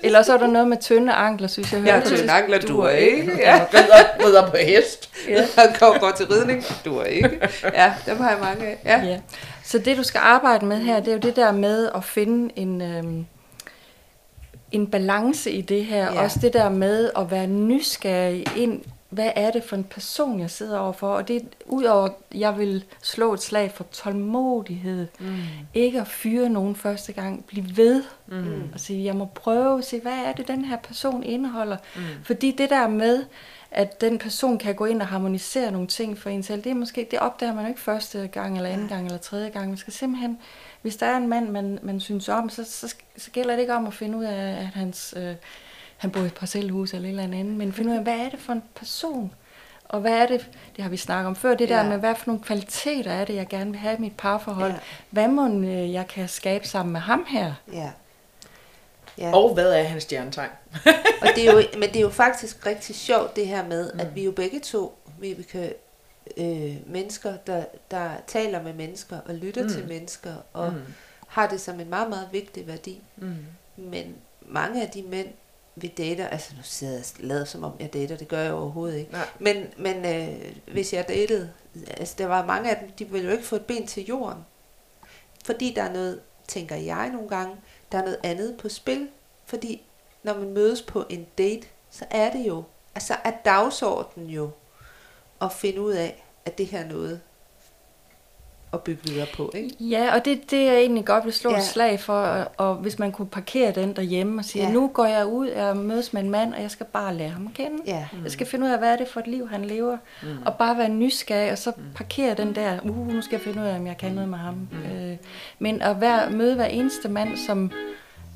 Eller så er der noget med tynde ankler, synes jeg. Det. tynde ankler, du er ikke. Ja. Rider, rider på hest. Ja. Går, går til ridning, du er ikke. Ja, dem har jeg mange af. Ja. Ja. Så det, du skal arbejde med her, det er jo det der med at finde en, øhm, en balance i det her. Ja. Ja. Også det der med at være nysgerrig ind, hvad er det for en person, jeg sidder overfor? Og det udover, jeg vil slå et slag for tålmodighed. Mm. Ikke at fyre nogen første gang. Bliv ved. Mm. Og sige, jeg må prøve at se, hvad er det, den her person indeholder? Mm. Fordi det der med, at den person kan gå ind og harmonisere nogle ting for en selv, det er måske, det opdager man jo ikke første gang, eller anden gang, eller tredje gang. Man skal simpelthen, hvis der er en mand, man, man synes om, så, så, så gælder det ikke om at finde ud af, at hans, øh, han bor i et parcelhus eller et eller andet, men finde ud af, hvad er det for en person? Og hvad er det, det har vi snakket om før, det der Ja. med, hvad for nogle kvaliteter er det, jeg gerne vil have i mit parforhold? Ja. Hvad må øh, jeg kan skabe sammen med ham her? Ja. ja. Og hvad er hans stjernetegn? Og det er jo, men det er jo faktisk rigtig sjovt det her med, mm. at vi jo begge to, Vibeke, øh, mennesker, der, der taler med mennesker og lytter mm. til mennesker og mm. har det som en meget, meget vigtig værdi. Mm. Men mange af de mænd, vi dater, altså nu sidder jeg lader som om jeg dater, det gør jeg overhovedet ikke. Nej. Men, men øh, hvis jeg datede, altså der var mange af dem, de ville jo ikke få et ben til jorden. Fordi der er noget, tænker jeg nogle gange, der er noget andet på spil. Fordi når man mødes på en date, så er det jo, altså er dagsordenen jo at finde ud af, at det her er noget at bygge videre på, ikke? Ja, og det, det jeg egentlig godt vil slå ja. Ja. et slag for, og, og hvis man kunne parkere den derhjemme og sige, Ja. ja. nu går jeg ud og mødes med en mand, og jeg skal bare lære ham at kende. Ja. Jeg skal finde ud af, hvad er det for et liv, han lever, mm. og bare være nysgerrig, og så parkere den der, uh, nu skal jeg finde ud af, om jeg kan noget med ham. Mm. Øh, men at være, møde hver eneste mand som,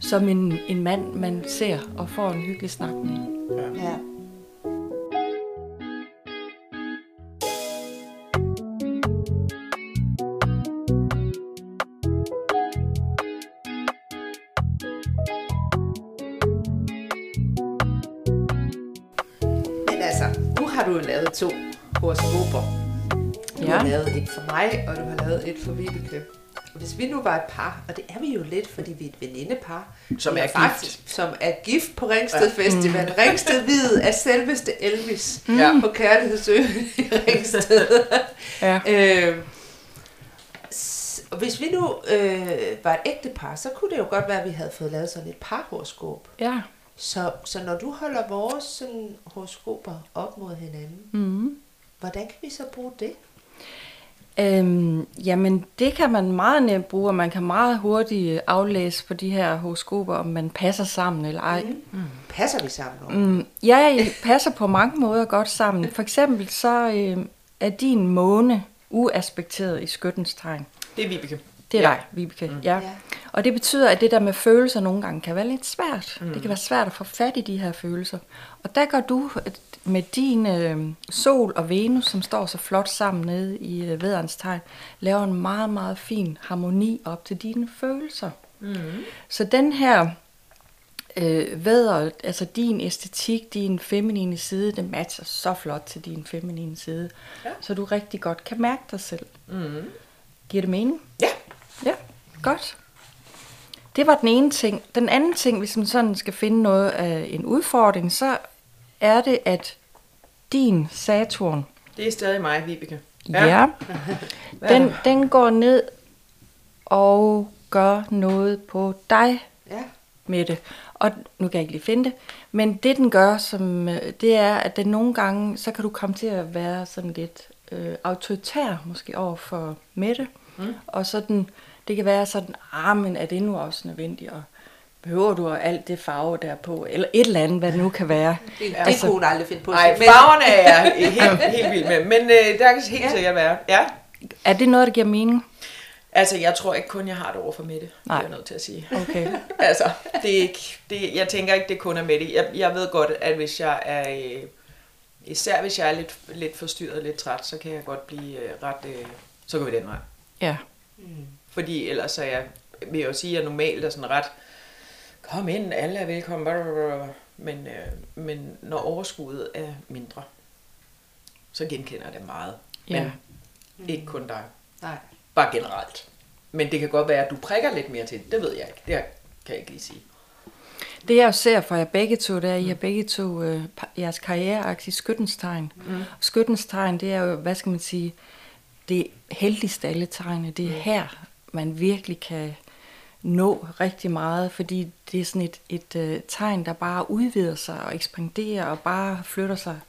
som en, en mand, man ser og får en hyggelig snak med. Ja. Men lavet to horoskoper. Du Ja. har lavet et for mig, og du har lavet et for Vibeke. Hvis vi nu var et par, og det er vi jo lidt, fordi vi er et venindepar, Som er faktisk, som er gift på Ringsted ja. Festival. Mm. Ringsted Hvide er selveste Elvis Ja. ja. på Kærlighedsøen i Ringsted. Ja. øh, og hvis vi nu øh, var et ægte par, så kunne det jo godt være, at vi havde fået lavet sådan et parhoroskop. Ja. Så, så når du holder vores sådan, horoskoper op mod hinanden, Mm. hvordan kan vi så bruge det? Øhm, jamen, det kan man meget nemt bruge, og man kan meget hurtigt aflæse på de her horoskoper, om man passer sammen eller ej. Mm. Passer vi sammen? Mm. Mm, ja, I passer på mange måder godt sammen. For eksempel så øh, er din måne uaspekteret i skyttens tegn. Det er Vibeke. Det er Ja. dig, Vibeke. Mm. Ja. Ja. Og det betyder, at det der med følelser nogle gange kan være lidt svært. Mm. Det kan være svært at få fat i de her følelser. Og der går du øh, med din øh, sol og Venus, som står så flot sammen nede i øh, vædderens tegn, laver en meget, meget fin harmoni op til dine følelser. Mm. Så den her øh, vædder, altså din æstetik, din feminine side, det matcher så flot til din feminine side. Ja. Så du rigtig godt kan mærke dig selv. Mm. Giver det mening? Ja. Godt. Det var den ene ting. Den anden ting, hvis man sådan skal finde noget af en udfordring, så er det, at din Saturn, Det er stadig mig, Vibeke. ja, ja den, den går ned og gør noget på dig Ja. med det. Og nu kan jeg ikke lige finde det, men det den gør, som, øh, det er, at den nogle gange, så kan du komme til at være sådan lidt øh, autoritær, måske over for Mette. Mm. Og sådan, det kan være sådan, ah, men er det nu også nødvendigt, og behøver du alt det farve der på, eller et eller andet, hvad det nu kan være. Det, det Altså- kunne hun aldrig finde på. Nej, Men- farverne er jeg helt, helt vild med, men øh, der kan helt Ja. sikkert være. Ja. Er det noget, der giver mening? Altså, jeg tror ikke kun, jeg har det over for Mette. Nej. Det er jeg nødt til at sige. Okay. altså, det er ikke, det, jeg tænker ikke, det kun er Mette. Jeg, jeg ved godt, at hvis jeg er... Øh, især hvis jeg er lidt, lidt forstyrret, lidt træt, så kan jeg godt blive øh, ret... Øh, så går vi den vej. Ja. Fordi ellers er jeg, vil jeg jo sige, at jeg normalt er sådan ret, kom ind, alle er velkommen, blablabla. men, øh, men når overskuddet er mindre, så genkender det meget. Ja. Men ikke kun dig, Nej. bare generelt. Men det kan godt være, at du prikker lidt mere til det, det ved jeg ikke, det kan jeg ikke lige sige. Det jeg ser for jer begge to, det er, at I har begge to øh, jeres karriereaktie i skyttens tegn. Mm. Skyttens tegn, det er jo, hvad skal man sige, det heldigste alle tegne. Det er her, man virkelig kan nå rigtig meget, fordi det er sådan et, et øh, tegn, der bare udvider sig og ekspanderer og bare flytter sig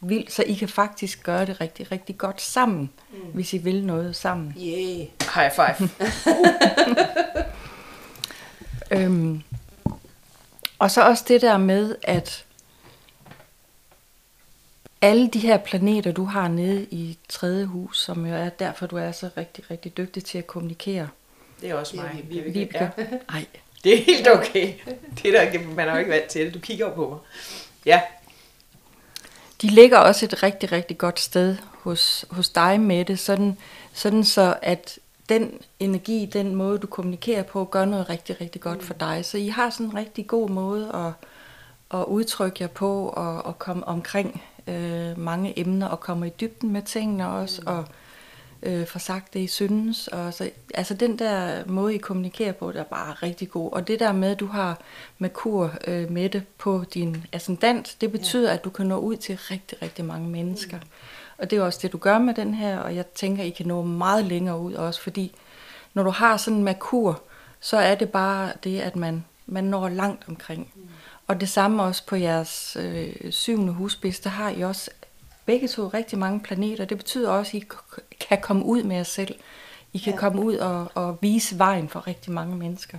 vildt, så I kan faktisk gøre det rigtig, rigtig godt sammen, mm. hvis I vil noget sammen. Yeah. High five. Øhm, og så også det der med, at alle de her planeter, du har nede i tredje hus, som jo er derfor, du er så rigtig, rigtig dygtig til at kommunikere. Det er også mig. Vibeke. Vibeke. Ja. Ej, Det er helt okay. Det er der, man er jo ikke vant til det. Du kigger på mig. Ja, de ligger også et rigtig, rigtig godt sted hos, hos dig med det, sådan, sådan så at den energi, den måde du kommunikerer på, gør noget rigtig, rigtig godt for dig. Så I har sådan en rigtig god måde at, at udtrykke jer på og, og komme omkring øh, mange emner og komme i dybden med tingene også og øh, få sagt det, I synes. Og så, altså den der måde, I kommunikerer på, det er bare rigtig god. Og det der med, at du har Merkur øh, med det på din ascendant, det betyder, at du kan nå ud til rigtig, rigtig mange mennesker. Og det er også det, du gør med den her, og jeg tænker, I kan nå meget længere ud også, fordi når du har sådan en Merkur, så er det bare det, at man, man når langt omkring. Og det samme også på jeres øh, syvende husbis, der har I også begge to rigtig mange planeter. Det betyder også, at I kan komme ud med jer selv. I kan Ja. ja. komme ud og, og vise vejen for rigtig mange mennesker.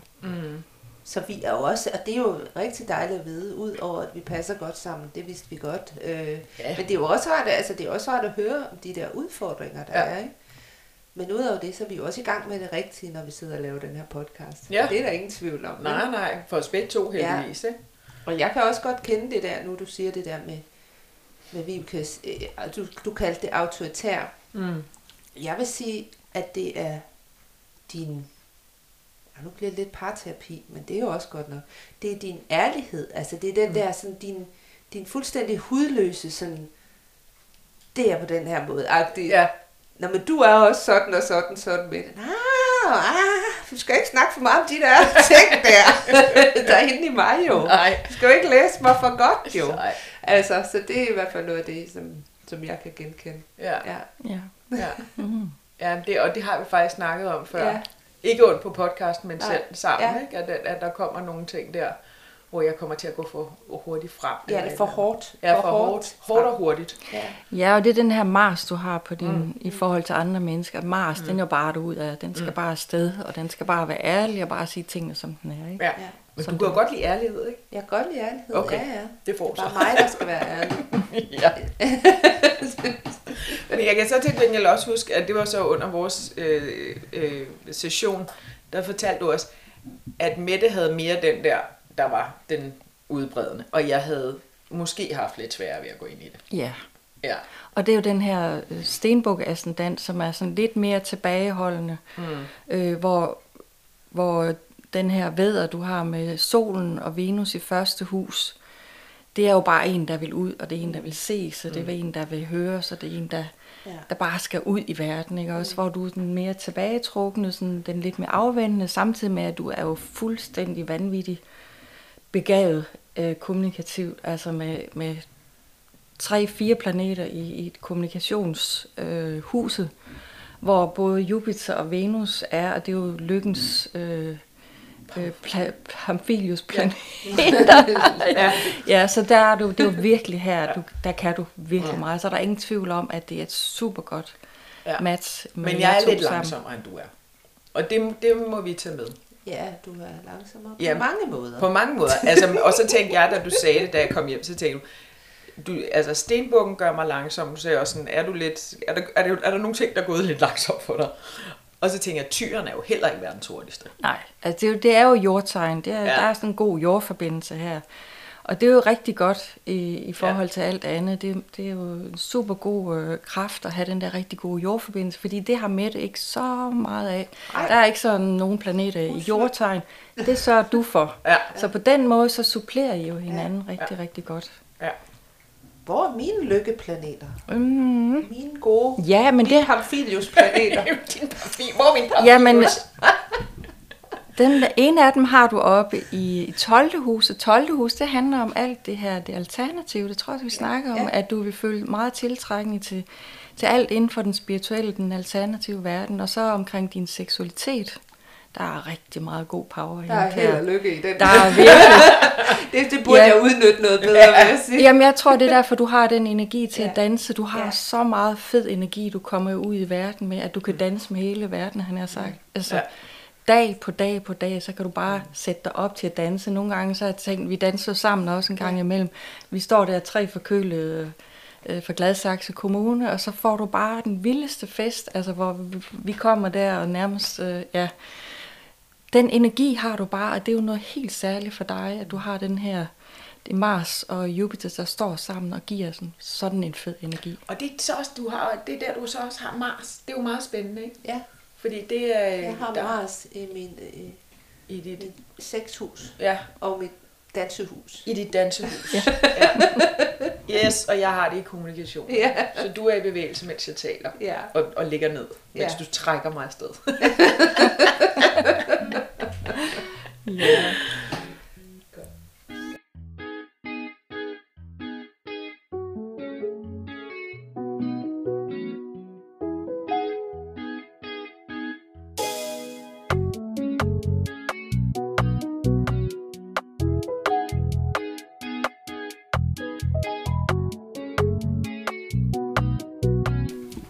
Så vi er jo også, og det er jo rigtig dejligt at vide, ud over at vi passer godt sammen, det vidste vi godt. Øh, Ja. ja. Men det er jo også rart, altså det er også rart at høre om de der udfordringer, der Ja. ja. er, ikke? Men udover det, så er vi jo også i gang med det rigtige, når vi sidder og laver den her podcast. Ja. Det er der ingen tvivl om. nej, nej. For os begge to heldigvis, ikke? Og jeg kan også godt kende det der, nu du siger det der med, med Vibekes, øh, du, du kaldte det autoritær. Mm. Jeg vil sige, at det er din, ja, nu bliver det lidt parterapi, men det er jo også godt nok, det er din ærlighed, altså det er den der sådan din, din fuldstændig hudløse sådan, det er på den her måde, agtig. Ja. Nå, men du er også sådan og sådan, sådan med det. Ah, ah, du skal ikke snakke for meget om de der ting der, der er inde i mig jo. Nej. Du skal jo ikke læse mig for godt jo. Nej. Altså, så det er i hvert fald noget af det, som, som jeg kan genkende. Ja. Ja. Ja. ja. Mm. ja det, og det har vi faktisk snakket om før. Ja. Ikke ondt på podcasten, men Nej. selv sammen, Ja. ikke? At, at, at der kommer nogle ting der, hvor jeg kommer til at gå for hurtigt frem. Ja, eller det er for hårdt. Ja, for, hårdt. Hårdt og hurtigt. Ja. Ja, og det er den her Mars, du har på din, mm. i forhold til andre mennesker. Mars, mm. den er jo bare ud af. Den skal mm. bare afsted, og den skal bare være ærlig og bare sige tingene, som den er. Ikke? Ja. Ja. Men Som du kan jo godt lide ærlighed, ikke? Jeg kan godt lide ærlighed. Okay. Ja, ja. Det får Det er så. bare mig, der skal være ærlig. ja. Men jeg kan så til gengæld også huske, at det var så under vores øh, øh, session, der fortalte du os, at Mette havde mere den der, der var den udbredende, og jeg havde måske haft lidt sværere ved at gå ind i det. Ja. Ja. Og det er jo den her øh, stenbuk ascendant, som er sådan lidt mere tilbageholdende, Mm. øh, hvor, hvor den her væder, du har med solen og Venus i første hus, det er jo bare en, der vil ud, og det er en, der vil se, så det er en, der vil høre, så det er en, der, Ja. der bare skal ud i verden, ikke? Også hvor du er den mere tilbagetrukkende, sådan den lidt mere afvendende, samtidig med, at du er jo fuldstændig vanvittig begavet øh, kommunikativt, altså med, med tre-fire planeter i, i et kommunikationshuset, øh, huset, hvor både Jupiter og Venus er, og det er jo lykkens øh, øh, pla- Pamphilius planeter. Ja. ja, så der er du, det er jo virkelig her, du, der kan du virkelig meget. Så er der ingen tvivl om, at det er et super godt Ja. match. med Men jeg er lidt sammen. langsommere, end du er. Og det, det må vi tage med. Ja, du er langsommere på Ja, mange måder. På mange måder. Altså, og så tænkte jeg, da du sagde det, da jeg kom hjem, så tænkte du, du altså stenbukken gør mig langsom, så jeg også sådan, er du lidt, er der, er, der, er der nogle ting, der er gået lidt langsomt for dig? Og så tænker jeg, tyren er jo heller ikke verdens hurtigste. Nej, altså det, er jo, det er jo jordtegn. Det er, ja. Der er sådan en god jordforbindelse her. Og det er jo rigtig godt i, i forhold ja. til alt andet. Det, det er jo en super god øh, kraft at have den der rigtig gode jordforbindelse, fordi det har Mette ikke så meget af. Ej. Der er ikke sådan nogen planeter i jordtegn. Det sørger du for. Ja. Så på den måde, så supplerer I jo hinanden ja. rigtig, Ja. rigtig godt. Ja. Hvor er mine lykkeplaneter? Mm. Mine gode Ja, men det, Pamphilius-planeter. Din hvor er min parfum? Jamen, den ene af dem har du oppe i i 12. hus, og 12. hus, det handler om alt det her, det alternative. Det tror jeg, vi snakker om, Ja. at du vil føle meget tiltrækning til, til alt inden for den spirituelle, den alternative verden, og så omkring din seksualitet. der er rigtig meget god power Der er held her. og lykke i den. Der er virkelig det, det burde Ja. jeg udnytte noget bedre, vil jeg sige. Jamen, jeg tror, det er derfor, du har den energi til Ja. at danse. Du har Ja. så meget fed energi, du kommer ud i verden med, at du kan danse med hele verden, han har sagt. Altså, Ja. Dag på dag på dag, så kan du bare sætte dig op til at danse. Nogle gange så har jeg tænkt, vi danser sammen også en gang imellem. Vi står der tre forkølede øh, fra Gladsaxe Kommune, og så får du bare den vildeste fest, altså hvor vi, vi kommer der og nærmest, øh, ja, den energi har du bare, og det er jo noget helt særligt for dig, at du har den her, det er Mars og Jupiter, der står sammen og giver sådan, sådan en fed energi. Og det er så også, du har, det er der, du så også har Mars. Det er jo meget spændende, ikke? Ja, Fordi det er... jeg har der, Mars i min, øh, I dit, mit sexhus ja, og mit dansehus. i dit dansehus. Ja. ja. Yes, og jeg har det i kommunikation. Ja. Så du er i bevægelse, mens jeg taler. Ja. Og, og ligger ned, mens Ja. du trækker mig afsted. Ja.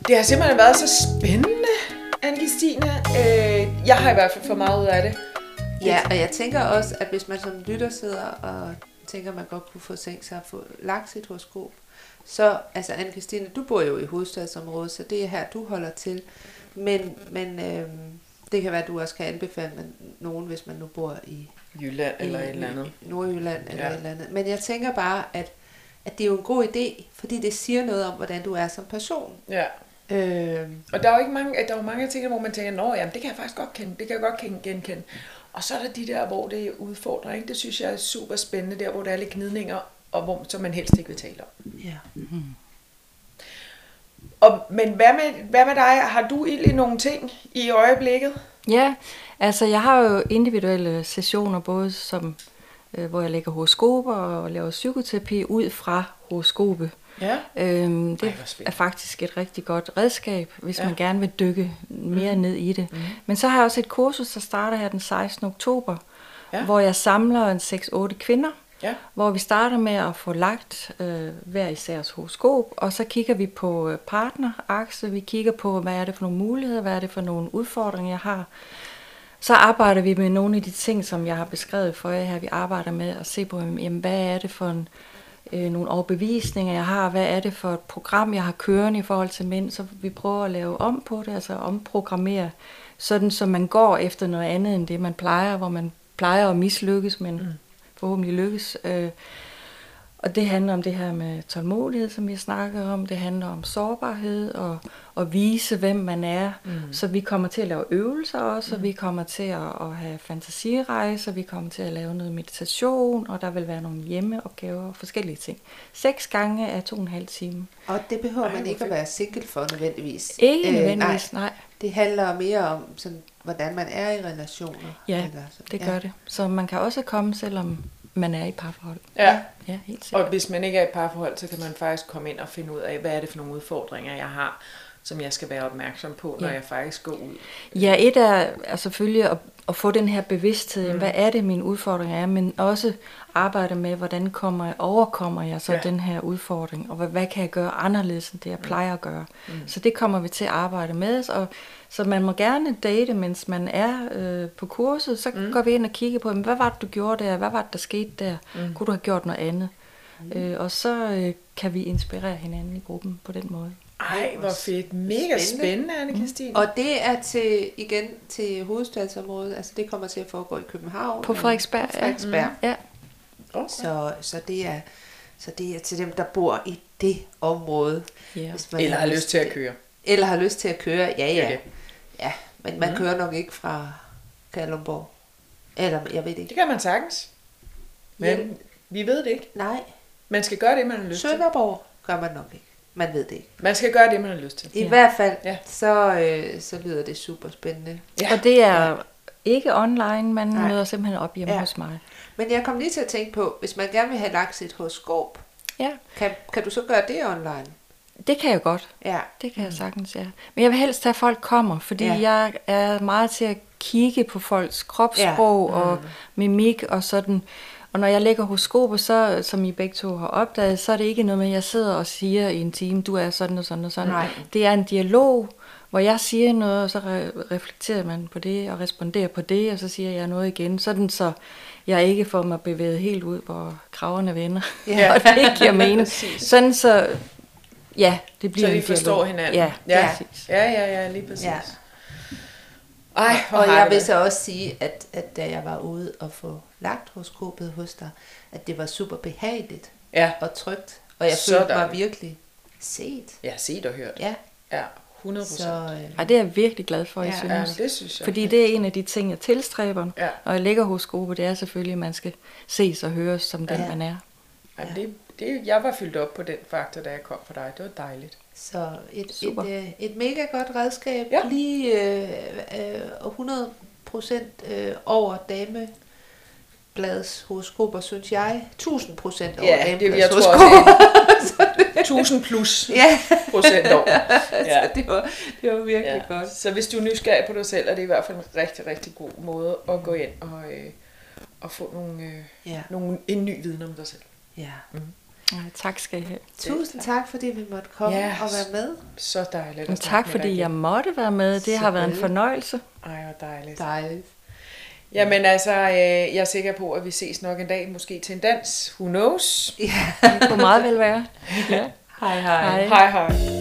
Det har simpelthen været så spændende, Anne-Christine. Øh, jeg har i hvert fald fået meget ud af det. Ja, og jeg tænker også, at hvis man som lytter sidder og tænker, at man godt kunne få tænkt sig at få lagt sit horoskop, så, altså anne Christine, du bor jo i hovedstadsområdet, så det er her, du holder til. Men, men øhm, det kan være, at du også kan anbefale man, nogen, hvis man nu bor i, Jylland eller i, et eller andet. Nordjylland eller Ja. et eller andet. Men jeg tænker bare, at, at det er jo en god idé, fordi det siger noget om, hvordan du er som person. Ja. Øhm, Og der er jo ikke mange, der er jo mange ting, hvor man tænker, nå jamen, det kan jeg faktisk godt kende, det kan jeg godt kende, genkende. Og så er der de der, hvor det er udfordring. Det synes jeg er super spændende, der hvor der er lidt gnidninger, og hvor, som man helst ikke vil tale om. ja. Og, men hvad med, hvad med dig? Har du egentlig nogle ting i øjeblikket? Ja, altså jeg har jo individuelle sessioner, både som, øh, hvor jeg lægger horoskoper og laver psykoterapi ud fra horoskopet. Ja. Øhm, det Ej, er faktisk et rigtig godt redskab, hvis Ja. man gerne vil dykke mere ned i det. Mm. Men så har jeg også et kursus, der starter her den 16. oktober, Ja. ja. hvor jeg samler en 6-8 kvinder, Ja. hvor vi starter med at få lagt øh, hver isærs horoskop, og så kigger vi på øh, partnerakse, vi kigger på, hvad er det for nogle muligheder, hvad er det for nogle udfordringer, jeg har. Så arbejder vi med nogle af de ting, som jeg har beskrevet for jer her. Vi arbejder med at se på, jamen, hvad er det for en, øh, nogle overbevisninger, jeg har, hvad er det for et program, jeg har kørende i forhold til mænd, så vi prøver at lave om på det, altså omprogrammere, sådan så man går efter noget andet end det, man plejer, hvor man plejer at mislykkes, men mm. forhåbentlig lykkes. Øh, og det handler om det her med tålmodighed, som vi snakker om. Det handler om sårbarhed og at vise, hvem man er. Mm. Så vi kommer til at lave øvelser også, og vi kommer til at, at have fantasirejser, vi kommer til at lave noget meditation, og der vil være nogle hjemmeopgaver og forskellige ting. Seks gange af to og en halv time. Og det behøver Ej, man ikke at være single for nødvendigvis. Ikke Øh, nødvendigvis, nej. nej. Det handler mere om, sådan, hvordan man er i relationer. Ja, eller sådan. det gør det. Så man kan også komme, selvom man er i parforhold. Ja. Ja, helt Og sikkert. hvis man ikke er i parforhold, så kan man faktisk komme ind og finde ud af, hvad er det for nogle udfordringer, jeg har, som jeg skal være opmærksom på, når Ja. jeg faktisk går ud. Ja, et er, er selvfølgelig at, at få den her bevidsthed, mm. hvad er det, mine udfordringer er, men også arbejde med, hvordan kommer jeg, overkommer jeg så Ja. den her udfordring, og hvad, hvad kan jeg gøre anderledes end det, jeg plejer at gøre. Mm. Så det kommer vi til at arbejde med, og så man må gerne date, mens man er øh, på kurset, så mm. går vi ind og kigger på, hvad var det, du gjorde der, hvad var det, der skete der, mm. kunne du have gjort noget andet? Mm. Øh, og så øh, kan vi inspirere hinanden i gruppen på den måde. Ej, hvor fedt. Mega Spændende. spændende, anne Christine. Og det er til, igen til hovedstadsområdet, altså det kommer til at foregå i København. På Frederiksberg, På Frederiksberg. Ja, Okay. Så, så, det er, så det er til dem, der bor i det område. ja. hvis man Eller har lyst til at køre. Eller har lyst til at køre, ja ja. det. Ja, men man kører nok ikke fra Kalundborg. Eller, jeg ved det Det ikke. kan man sagtens. Men Hjem. vi ved det ikke. Nej, Man skal gøre det, man har lyst til. Sønderborg gør man nok ikke. Man ved det ikke. Man skal gøre det, man har lyst til. I Ja. hvert fald, Ja. så, øh, så lyder det super spændende. Ja. Og det er ikke online, man Nej. Møder simpelthen op hjemme Ja. hos mig. Men jeg kom lige til at tænke på, hvis man gerne vil have lagt sit horoskop, Ja. kan, kan du så gøre det online? Det kan jeg godt. Ja. Det kan jeg sagtens, ja. Men jeg vil helst have, at folk kommer, fordi Ja. jeg er meget til at kigge på folks kropssprog ja. og mimik og sådan. Og når jeg lægger horoskoper, så, som I begge to har opdaget, så er det ikke noget med, at jeg sidder og siger i en time, du er sådan og sådan og sådan. Nej. Det er en dialog, hvor jeg siger noget, og så re- reflekterer man på det og responderer på det, og så siger jeg noget igen. Sådan så jeg ikke får mig bevæget helt ud, hvor kraverne vender, Ja. og det ikke giver mening. sådan så, ja, det bliver Så vi forstår dialog. hinanden. Ja, ja. præcis. ja, ja, ja, lige præcis. Ja. Ja. Ej, Og jeg vil så også sige, at, at da jeg var ude og få lagt horoskopet hos dig, at det var super behageligt Ja, og trygt. Og jeg Så følte mig virkelig set. har set og hørt. Ja, Ja, 100 procent. så øh, Ej, det er jeg virkelig glad for, Ja, jeg Ja, synes. det synes jeg. Fordi det er en af de ting, jeg tilstræber, Ja. når jeg lægger horoskoper, det er selvfølgelig, at man skal ses og høres som den, Ja. man er. Ja, det, det, jeg var fyldt op på den faktor, da jeg kom for dig. Det var dejligt. Så et, Super. et, øh, et mega godt redskab. Ja. Lige øh, øh, 100 procent øh, over damebladets horoskoper, synes jeg. 1000 procent over Ja, det, jeg tror også, 1000 plus Ja, procent over. Ja. så det var, det var virkelig Ja. godt. Så hvis du er nysgerrig på dig selv, er det i hvert fald en rigtig, rigtig god måde at gå ind og, øh, og få nogle, øh, Ja. nogle, en ny viden om dig selv. ja. Ja, tak skal I have. Tusind tak, fordi vi måtte komme Ja. og være med. Så dejligt. At tak, fordi jeg måtte være med. Det har været en fornøjelse. Ej, hvor dejligt. Dejligt. Jamen altså, øh, jeg er sikker på, at vi ses nok en dag, måske til en dans. Who knows? Ja. Det kunne meget vel være. Ja. Hej hej. Hej. Hej hej.